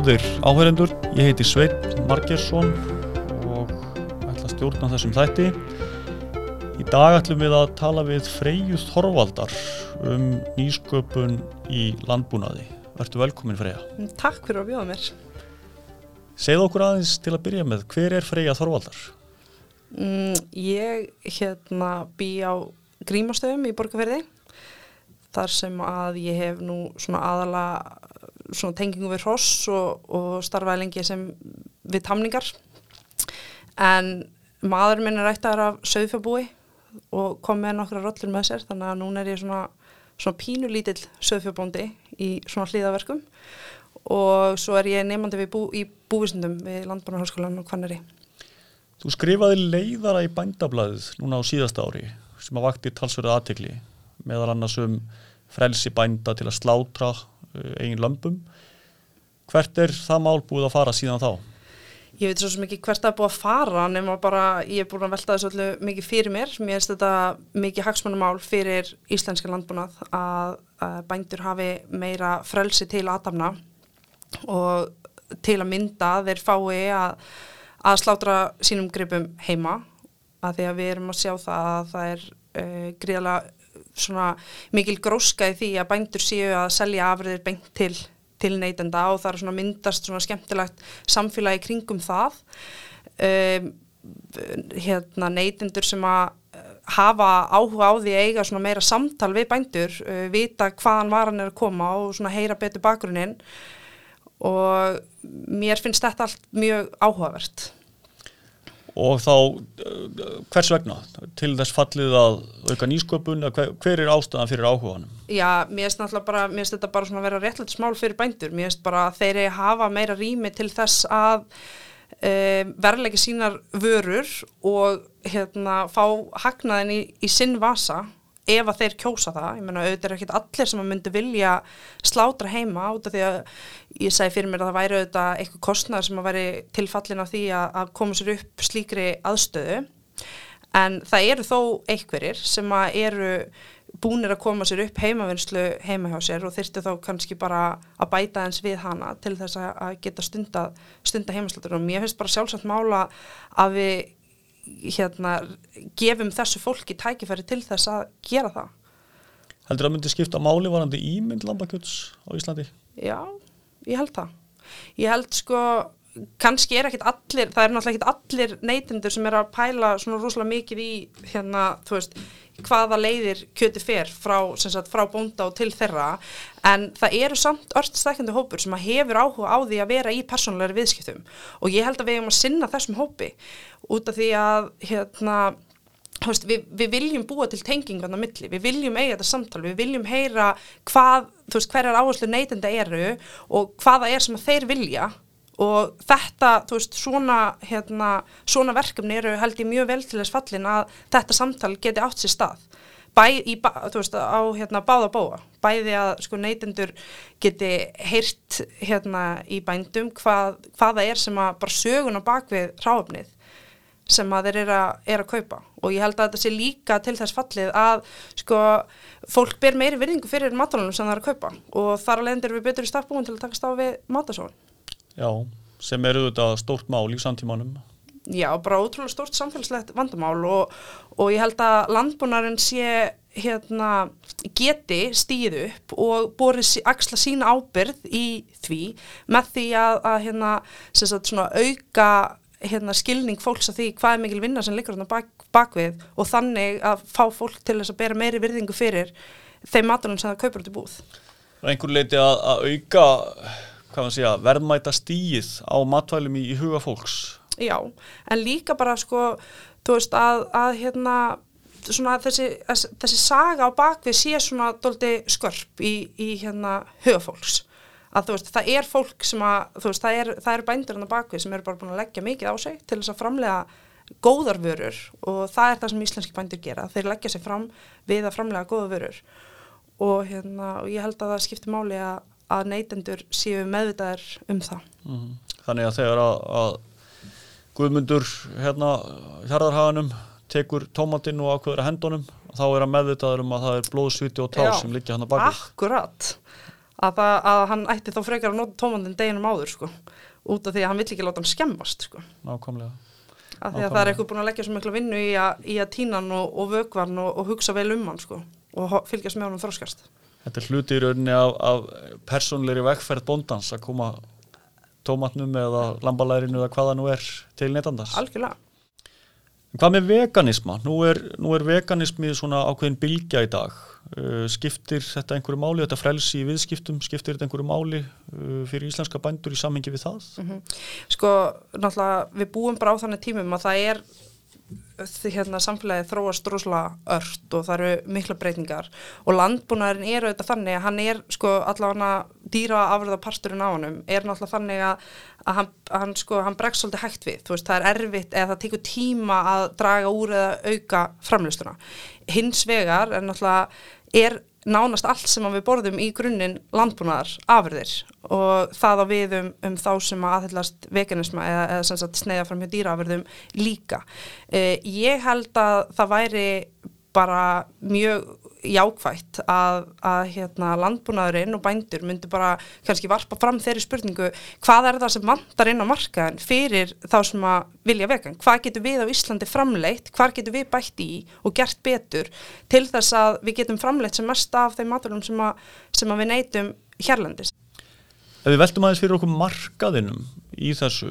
Góðir áhörendur, ég heiti Sveit Margersson og ætla að stjórna þessum þætti. Í dag ætlum við að tala við Freyju Þorvaldar um nýsköpun í landbúnaði. Vertu velkomin Freyja. Takk fyrir að bjóða mér. Segð okkur aðeins til að byrja með, hver er Freyja Þorvaldar? Mm, ég hérna bý á grímastöðum í Borgarferði þar sem að ég hef nú svona aðala svona tengingu við hross og, og starfaði lengi sem við tamningar. En maður minn er rættar af söðfjabúi og kom með nokkra rollur með sér þannig að núna er ég svona, svona pínulítill söðfjabóndi í svona hlýðaverkum og svo er ég nefandi bú, í búvisundum við Landbúrnarháskólan og Kvanneri Þú skrifaði leiðara í bændablaðið núna á síðasta ári sem að vakti talsverðið aðtegli meðal annars um frelsi bænda til að slátra eigin lömpum. Hvert er það mál búið að fara síðan þá? Ég veit svo mikið hvert það er búið að fara nema bara ég er búin að velta þessu öllu mikið fyrir mér. Mér finnst þetta mikið hagsmannumál fyrir íslenska landbúnað að, að bændur hafi meira frelsi til aðdamna og til að mynda þeir fái að, að slátra sínum gripum heima að því að við erum að sjá það að það er uh, gríðalega svona mikil gróska í því að bændur séu að selja afriðir beint til, til neytenda og það er svona myndast svona skemmtilegt samfélagi kringum það. Um, hérna neytendur sem að hafa áhuga á því að eiga svona meira samtal við bændur, uh, vita hvaðan varan er að koma og svona heyra betur bakgrunnin og mér finnst þetta allt mjög áhugavert og þá uh, hvers vegna? Til þess fallið að auka nýsköpun hver, hver er ástæðan fyrir áhuganum? Já, mér finnst náttúrulega bara mér finnst þetta bara svona að vera réttlægt smál fyrir bændur. Mér finnst bara að þeir hafa meira rými til þess að um, verðleiki sínar vörur og hérna fá hagnaðin í, í sinn vasa ef að þeir kjósa það, ég menna auðvitað er ekkit allir sem að myndi vilja slátra heima út af því að ég segi fyrir mér að það væri auðvitað eitthvað kostnæður sem að væri tilfallin af því að, að koma sér upp slíkri aðstöðu. En það eru þó einhverjir sem að eru búinir að koma sér upp heimavinnslu heima hjá sér og þyrstu þá kannski bara að bæta eins við hana til þess að geta stunda, stunda heimaslatur og mér finnst bara sjálfsagt mála að við hérna, gefum þessu fólki tækifæri til þess að gera það. Heldur það að myndi skipta máli varandi ímynd lambakjöts á Íslandi? Já, ég held það. Ég held sko, kannski er ekkit allir, það er náttúrulega ekkit allir neytindur sem er að pæla svona rosalega mikið í hérna, þú veist, hvaða leiðir kjöti fer frá, sagt, frá bónda og til þeirra. En það eru samt örtstækjandi hópur sem hefur áhuga á því að vera í persónulegri viðskiptum. Og ég held að við hefum að sinna þessum hópi út af því að hérna, veist, við, við viljum búa til tengingan á milli, við viljum eiga þetta samtal, við viljum heyra hvað, þú veist, hverjar áherslu neytenda eru og hvaða er sem þeir vilja og þetta, þú veist, svona, hérna, svona verkefni eru held ég mjög vel til þess fallin að þetta samtal geti átt sér stað. Bæ, í, þú veist, á hérna, báða bóa. Bæði að sko, neytendur geti heyrt hérna, í bændum hvað, hvaða er sem að bara sögun á bakvið ráfnið sem að þeir eru að, er að kaupa og ég held að þetta sé líka til þess fallið að sko fólk ber meiri virðingu fyrir matalunum sem það er að kaupa og þar alveg endur við betur í starfbúin til að takast á við matasóðan. Já, sem eru þetta stórt mál í samtímanum. Já, bara ótrúlega stórt samfélagslegt vandamál og, og ég held að landbúnarinn sé hérna, geti stíð upp og borið axla sína ábyrð í því með því að, að hérna, sagt, auka hérna, skilning fólks að því hvað er mikil vinna sem liggur bak, bakvið og þannig að fá fólk til þess að bera meiri virðingu fyrir þeim matalunum sem það kaupur út í búð. Það er einhver leiti að, að auka hvað maður segja, verðmæta stíð á matvælum í, í huga fólks. Já, en líka bara sko, þú veist að, að hérna, svona þessi, þessi saga á bakvið sé svona doldi skörp í, í hérna huga fólks. Að þú veist, það er fólk sem að, þú veist, það er, það er bændur hann á bakvið sem eru bara búin að leggja mikið á sig til þess að framlega góðar vörur og það er það sem íslenski bændur gera. Þeir leggja sig fram við að framlega góða vörur og hérna, og ég held að það skiptir máli að að neytendur séu meðvitaðar um það. Mm. Þannig að þegar að, að Guðmundur hérna hérðarhaganum tekur tómatinn og ákveður að hendunum þá er að meðvitaður um að það er blóðsviti og tár Já, sem liggja hann að baki. Akkurat, að, það, að hann ætti þá frekar að nota tómandin deginum áður sko út af því að hann vill ekki láta hann skemmast sko nákvæmlega af því að það er eitthvað búin að leggja svo miklu vinnu í að, í að tína hann og, og vögva hann og, og hugsa vel um hann sko og fylgjast með honum þróskast Þetta er hluti í rauninni af, af persónleiri vegferð bóndans að koma tómatnum eða lambalærinu eða hvaða nú er til neytandans. algjörlega Hvað með veganisma? Nú er, nú er veganismi svona ákveðin bylgja í dag. Uh, skiptir þetta einhverju máli, þetta frelsi í viðskiptum, skiptir þetta einhverju máli uh, fyrir íslenska bændur í samhengi við það? sko, náttúrulega við búum bara á þannig tímum að það er hérna samfélagið þróast droslega ört og það eru mikla breytingar og landbúnaðurinn er auðvitað þannig að hann er sko allavega dýra afröða parturinn á hannum er náttúrulega þannig að, að hann, hann sko, hann bregst svolítið hægt við, þú veist, það er erfitt eða það tekur tíma að draga úr eða auka framlustuna. Hins vegar er náttúrulega er nánast allt sem við borðum í grunninn landbúnaðar afurðir og það á við um, um þá sem að aðhyllast veganisma eða, eða sagt sneiða fram hjá dýraafurðum líka. Eh, ég held að það væri bara mjög jákvætt að, að hérna, landbúnaðurinn og bændur myndu bara kannski varpa fram þeirri spurningu hvað er það sem vantar inn á markaðin fyrir þá sem að vilja vegan? Hvað getur við á Íslandi framleitt? Hvað getur við bætt í og gert betur til þess að við getum framleitt sem mest af þeim maturlum sem, sem að við neytum hérlandis Ef við veltum aðeins fyrir okkur markaðinum í þessu,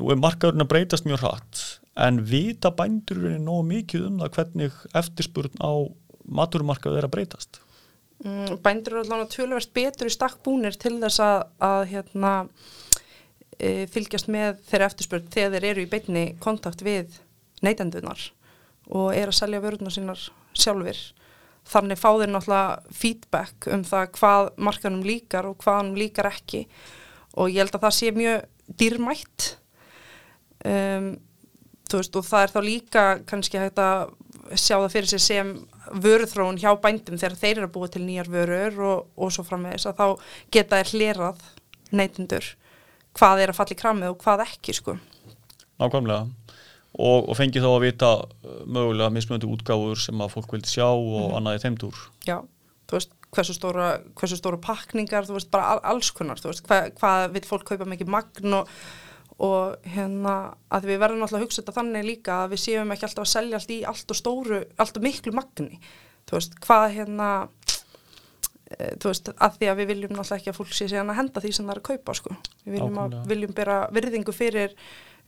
nú er markaðurinn að breytast mjög hratt, en vita bændurinn nógu mikið um það hvernig eftirspurn á maturmarkaðu er að breytast? mm, bændur eru allavega tölverst betur í stakk búnir til þess að, að hérna, e, fylgjast með þeirra eftirspurn þegar þeir eru í beinni kontakt við neytendunar og er að selja vörðuna sínar sjálfur. Þannig fá þeir náttúrulega feedback um það hvað markanum líkar og hvað hann líkar ekki og ég held að það sé mjög dýrmætt um, veist og það er þá líka kannski hægt að sjá það fyrir sig sem vöruþróun hjá bændum þegar þeir eru að búa til nýjar vörur og, og svo framvegis að þá geta þeir hlerað neytendur hvað er að falla í kramið og hvað ekki sko. Nákvæmlega. Og, og fengi þá að vita uh, mögulega mismunandi útgáfur sem að fólk vildi sjá og annað í þeimdúr. Já, þú veist hversu stóra, hversu stóra pakningar, þú veist bara all, alls konar, þú veist hvað, hvað vil fólk kaupa mikið magn og, og hérna að við verðum alltaf að hugsa þetta þannig líka að við séum ekki alltaf að selja allt í allt og stóru, allt og miklu magni, þú veist hvað hérna e, þú veist að því að við viljum alltaf ekki að fólk sé síðan að henda því sem það er að kaupa sko, við viljum, að, viljum bera virðingu fyrir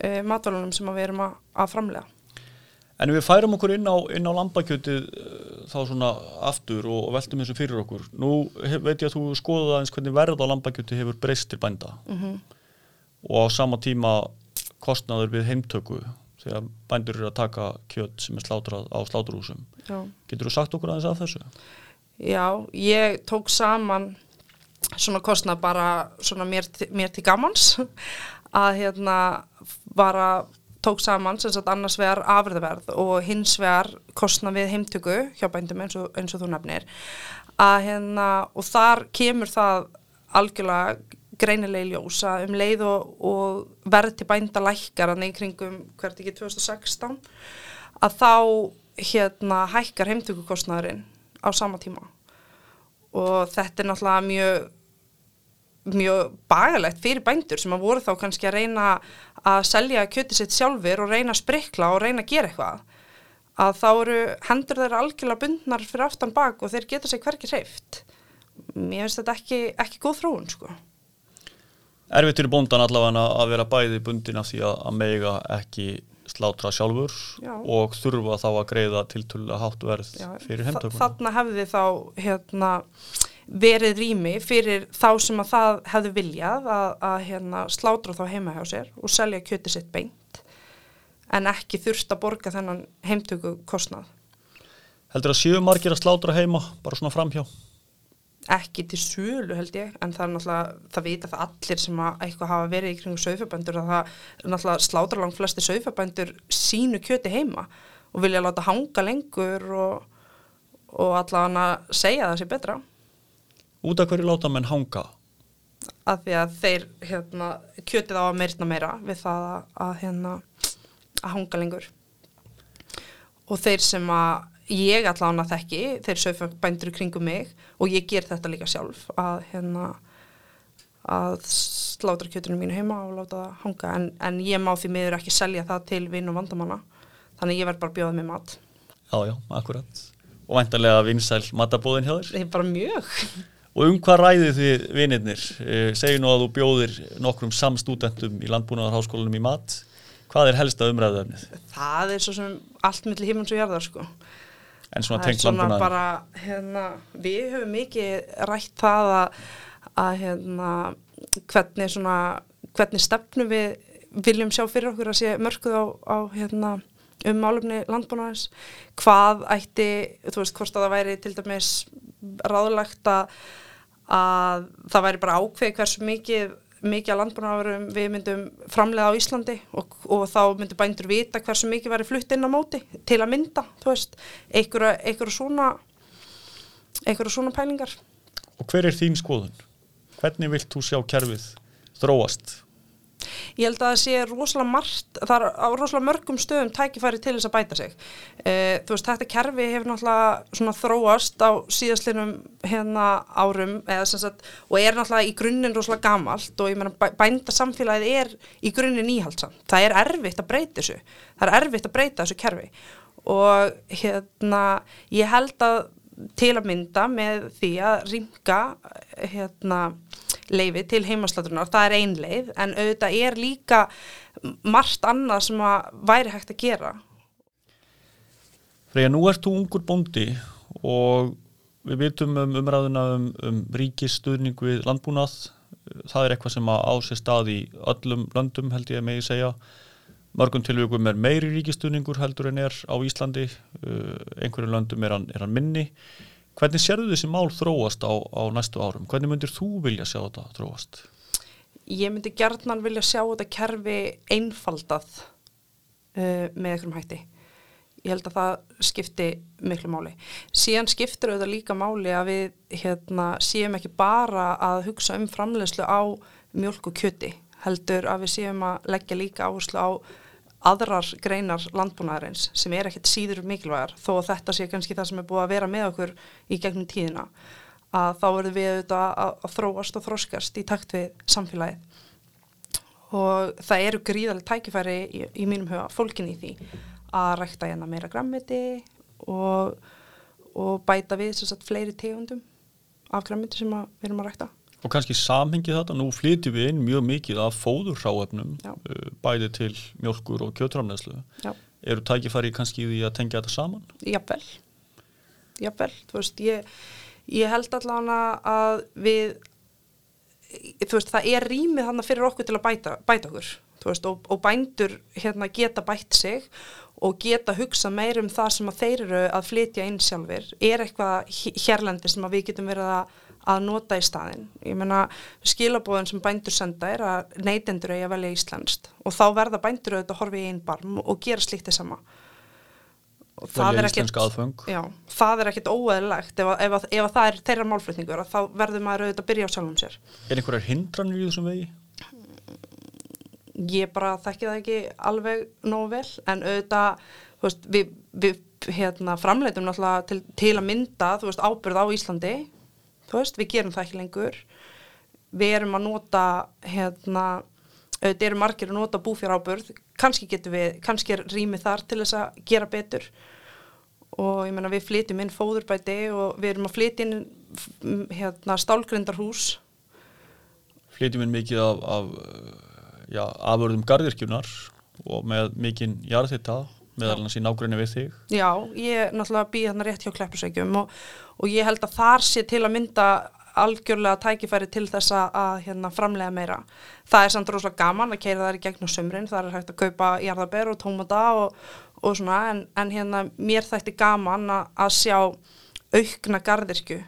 e, matvælunum sem við erum að, að framlega. En við færum okkur inn á, inn á lambakjötið uh, þá svona aftur og, og veltum þessu fyrir okkur. Nú hef, veit ég að þú skoðuð aðeins hvernig verð á lambakjötið hefur breyst til bænda. Mm og á sama tíma kostnaður við heimtöku þegar bændur eru að taka kjöt sem er slátrað á sláturhúsum. Já. Getur þú sagt okkur aðeins af þessu? Já, ég tók saman svona kostnað bara svona mér, mér til gamans að hérna bara tók saman sem sagt annars vegar afrðverð og hins vegar kostnað við heimtöku hjá bændum eins og, eins og þú nefnir að hérna og þar kemur það algjörlega greinilega í ljós að um leið og, og verð til bænda lækkar að í kringum hvert ekki 2016 að þá hérna hækkar heimtökukostnaðurinn á sama tíma. Og þetta er náttúrulega mjög mjög bagalegt fyrir bændur sem að voru þá kannski að reyna að selja kjöti sitt sjálfur og reyna að sprikla og reyna að gera eitthvað að þá eru hendur þeirra algjörlega bundnar fyrir aftan bak og þeir geta sig hverki hreift mér finnst þetta ekki, ekki góð þróun sko Erfitt fyrir bóndan allavega að vera bæði bundin af því að, mega ekki slátra sjálfur Já. og þurfa þá að greiða tiltölulega hátt verð Já, fyrir heimtökuna. þa- Þarna hefði þá hérna, verið rými fyrir þá sem að það hefði viljað að, að hérna, slátra þá heima hjá sér og selja kjöti sitt beint en ekki þurft að borga þennan heimtöku kostnað. Heldur að séu margir að slátra heima bara svona framhjá? Ekki til sölu held ég en það er náttúrulega, það vita það allir sem að eitthvað hafa verið í kringum saufabændur að það náttúrulega slátra langt flesti saufabændur sínu kjöti heima og vilja láta hanga lengur og, og allavega segja það sé betra. Út af hverju láta menn hanga? að því að þeir hérna, kjötið á að meirna meira við það að, að, hérna, að hanga lengur og þeir sem að ég allan að þekki þeir söfabændur kringum mig og ég ger þetta líka sjálf að hérna að slátra kjötunum mínu heima og láta það hanga. En, en ég má því miður ekki selja það til vinn og vandamanna. Þannig ég verð bara að bjóða með mat. Já, já, akkurat. Og vantarlega vinsæl matabóðin hjá þér. Það er bara mjög. Og um hvað ræðið þið vinirnir? Eh, Segju nú að þú bjóðir nokkrum samstúdentum í landbúnaðarháskólanum í mat. Hvað er helsta umræðuefnið? Það er svo sem allt millir himans og jarðar sko En svona tengt bara, hérna, við höfum mikið rætt það að, að hérna, hvernig svona, hvernig stefnu við viljum sjá fyrir okkur að sé mörkuð á, á hérna, um málumni landbúnaðins, hvað ætti, þú veist, hvort að það væri til dæmis ráðlegt að, að það væri bara ákveð hversu mikið mikið að landbúnaðarum við myndum framlega á Íslandi og, og þá myndum bændur vita hversu mikið væri flutt inn á móti til að mynda, þú veist, einhverja svona svona pælingar. Og hver er þín skoðun? Hvernig vilt þú sjá kerfið þróast? Ég held að það sé rosalega margt, það er á rosalega mörgum stöðum tækifæri til þess að bæta sig. Uh, þú veist, þetta kerfi hefur náttúrulega svona þróast á síðastlinum hérna árum eða sem sagt, og er náttúrulega í grunninn rosalega gamalt og ég meina bæ, bænda samfélagið er í grunninn íhaldsamt. Það er erfitt að breyta þessu. Það er erfitt að breyta þessu kerfi og hérna ég held að til að mynda með því að ringa hérna leifi til heimaslatunar, það er ein leið en auðvitað er líka margt annað sem að væri hægt að gera Freyja, nú ert þú ungur bóndi og við vitum um umræðuna um, um ríkisstuðning við landbúnað. Það er eitthvað sem að á sér stað í öllum löndum held ég megi segja. Mörgum tilvíkum er meiri ríkisstuðningur heldur en er á Íslandi, uh, einhverju löndum er hann, er hann minni. Hvernig sérðu þessi mál þróast á, á næstu árum? Hvernig myndir þú vilja sjá þetta þróast? Ég myndi gerðnan vilja sjá þetta kerfi einfaldað uh, með einhverjum hætti. Ég held að það skipti miklu máli. Síðan skiptir auðvitað líka máli að við hérna, séum ekki bara að hugsa um framlegslu á mjölk og kjöti, heldur að við séum að leggja líka áherslu á aðrar greinar landbúnaðarins sem er ekkert síður mikilvægar þó að þetta sé kannski það sem er búið að vera með okkur í gegnum tíðina að þá verðum við auðvitað að, þróast og þróskast í takt við samfélagið. Og það eru gríðarlega tækifæri í, í mínum huga fólkin í því að rækta hérna meira grammiti og, og bæta við sagt fleiri tegundum af grammiti sem við erum að rækta Og kannski samhengið þetta, nú flytjum við inn mjög mikið af fóðurhráefnum Já. uh, bæði til mjölkur og kjötramneðslu. Já. Eru tækifæri kannski því að tengja þetta saman? Jafnvel, jafnvel, þú veist, ég, ég held allan að við, þú veist, það er rýmið þannig fyrir okkur til að bæta, bæta okkur, þú veist, og, og bændur hérna geta bætt sig og geta hugsa meir um það sem að þeir eru að flytja inn sjálfur, er eitthvað hérlendi sem að við getum verið að, að nota í staðin. Ég meina, skilabóðin sem bændur senda er að neytendur eigi að velja íslenskt og þá verða bændur auðvitað að horfa í einn barm og gera slíkt þess sama. Velja íslenska aðföng. Já, það er ekkert óeðlilegt ef, ef, ef að það er þeirra málflutningur að þá verður maður auðvitað að byrja á sjálfum sér. Er einhverjar hindranir í þessum vegi? Ég bara þekki það ekki alveg nógu vel en auðvitað, veist, við, við hérna, framleitum náttúrulega til, til að mynda, veist, ábyrð á Íslandi, þú veist, við gerum það ekki lengur. Við erum að nota, hérna, auðvitað eru margir að nota búfjár ábyrð, kannski getum við, kannski er rýmið þar til þess að gera betur. Og ég meina við flytjum inn fóðurbæti og við erum að flytja inn hérna, stálgrindarhús. Flytjum inn mikið af, af já, afurðum gardirkjunar og með mikinn jarðhita meðal annars í nágrunni við þig. Já, ég náttúrulega býð þarna rétt hjá kleppusveikjum og, og ég held að þar sé til að mynda algjörlega tækifæri til þess að, hérna, framlega meira. Það er samt rosalega gaman að keira þær í gegnum sömrin, það er hægt að kaupa jarðaber og tómata og, og svona, en, en hérna mér þætti gaman að, að sjá aukna gardirkju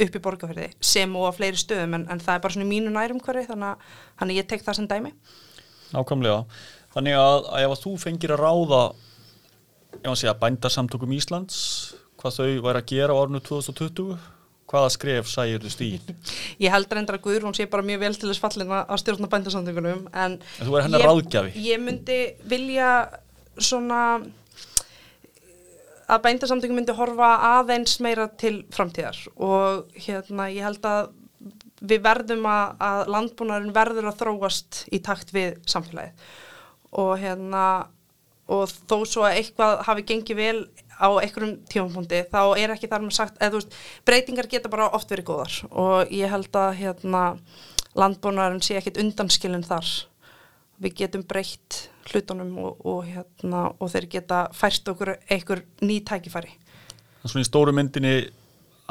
upp í borgarferði sem og á fleiri stöðum en, en það er bara svona mínu nærum hverju þannig að þannig að ég tek það sem dæmi. Nákvæmlega. Þannig að, að ef að þú fengir að ráða ef að segja bændasamtökum Íslands hvað þau væri að gera á árinu 2020 hvaða skref sæir þú stíðin? Ég held reyndar að Guðrún sé bara mjög vel til þess fallin að stjórna bændasamtökunum en, En þú er hennar ráðgjafi. Ég myndi vilja svona að bændasamtökum myndi horfa aðeins meira til framtíðar og hérna ég held að við verðum að, að landbúnaðurinn verður að þróast í takt við samfélagið og hérna og þó svo að eitthvað hafi gengið vel á einhverjum tímapunkti þá er ekki þar með sagt, eða þú veist breytingar geta bara oft verið góðar. Og ég held að hérna landbúnaðurinn sé ekkit undanskilin þar. Við getum breytt hlutunum og, og hérna og þeir geta fært okkur einhver ný tækifæri. Svona í stóru myndinni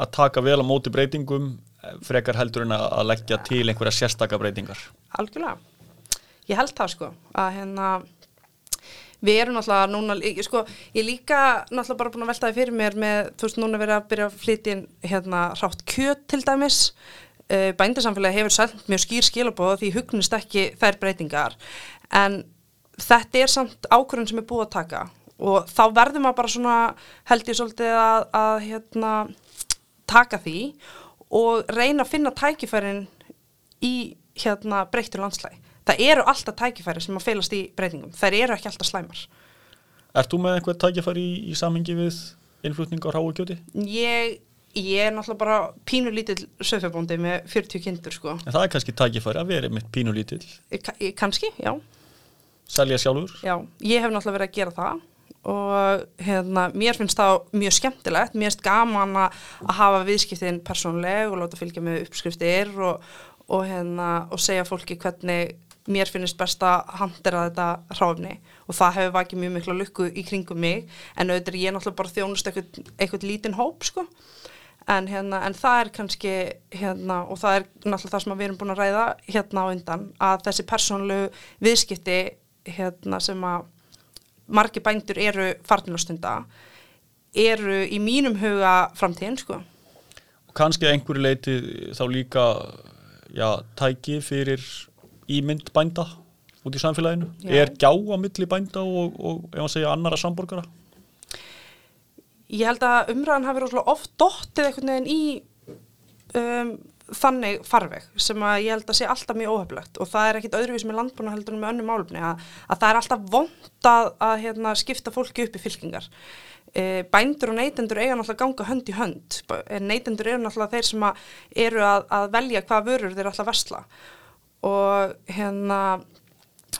að taka vel á móti breytingum frekar heldur en að leggja til einhverja sérstaka breytingar. Algjörlega, ég held það sko að hérna við erum náttúrulega núna, sko, ég líka náttúrulega bara búin að veltaði fyrir mér með, þú veist, núna verið að byrja að flytja hérna rátt kjöt til dæmis uh, bændarsamfélagi hefur sælt mjög skýr skilabóð því hugnist ekki þær breytingar en þetta er samt ákvörðun sem er búið að taka og þá verður maður bara svona held ég svolítið að, að hérna, taka því og reyna að finna tækifærin í hérna breyttur landslægi. Það eru alltaf tækifæri sem að feilast í breytingum. Það eru ekki alltaf slæmar. Er þú með einhver tækifæri í, í samhengi við innflutning á ráu kjöti? Ég, ég er náttúrulega bara pínulítill söfjabóndi með 40 kindur sko. En það er kannski tækifæri að vera mitt pínulítill? Kannski, já. Selja sjálfur? Já, ég hef náttúrulega verið að gera það og hérna, mér finnst það mjög skemmtilegt, mér finnst gaman að hafa viðskiptin persónleg og láta fylgja með uppskriftir og, og, hérna, og segja fólki hvernig mér finnst best að handera þetta hráfni og það hefur vakið mjög miklu lukku í kringum mig. En auðvitað ég er náttúrulega bara þjónust eitthvað, eitthvað lítinn hóp sko. En, hérna, en það er kannski hérna, og það er náttúrulega það sem við erum búin að ræða hérna á undan. Að þessi persónlegu viðskipti hérna sem að margi bændur eru farnastunda eru í mínum huga framtíðin sko. Og kannski einhverju leiti þá líka já, tæki fyrir ímynd bænda út í samfélaginu. Já. Er gjá á milli bænda og, og ef maður segja annara samborgara? Ég held að umræðan hafi verið oft dóttið einhvern veginn í um, þannig farveg sem að ég held að sé alltaf mjög óheflegt og það er ekkit öðruvís með landbúna heldur með önnu málumni að, að það er alltaf vond að, að hérna, skipta fólki upp í fylkingar e, bændur og neytendur eiga náttúrulega ganga hönd í hönd neytendur eru náttúrulega þeir sem að eru að, að velja hvað vörur þeir alltaf versla og hérna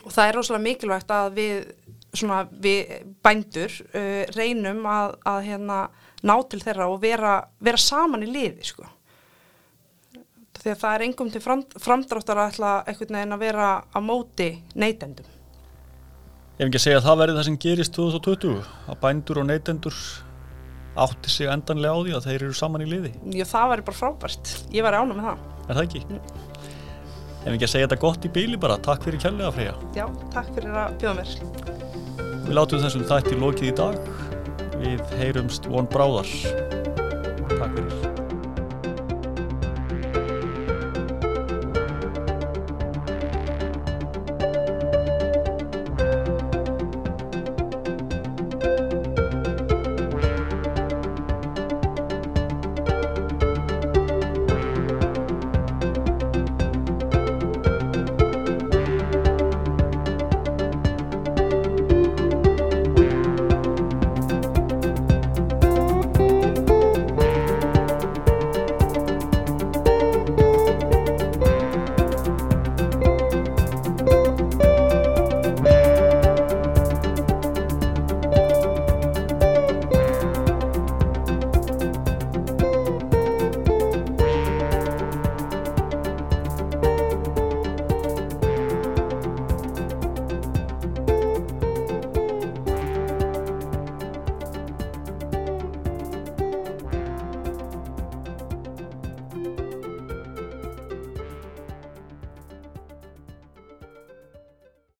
og það er rosalega mikilvægt að við, svona, við bændur uh, reynum að hérna, ná til þeirra og vera, vera saman í liði sko því að það er engum til fram, framdráttar að ætla einhvern veginn að vera á móti neytendum. Ef ekki að segja að það verði það sem gerist 2020, að bændur og neytendur átti sig endanlega á því að þeir eru saman í liði? Já, það væri bara frábært. Ég væri ánum með það. Er það ekki? Ef ekki að segja þetta gott í bíli bara, takk fyrir kjærlega Freyja. Já, takk fyrir að bjóða mér. Við látum þessum þætti lokið í dag. Við heyrumst von bráðar. Takk fyrir.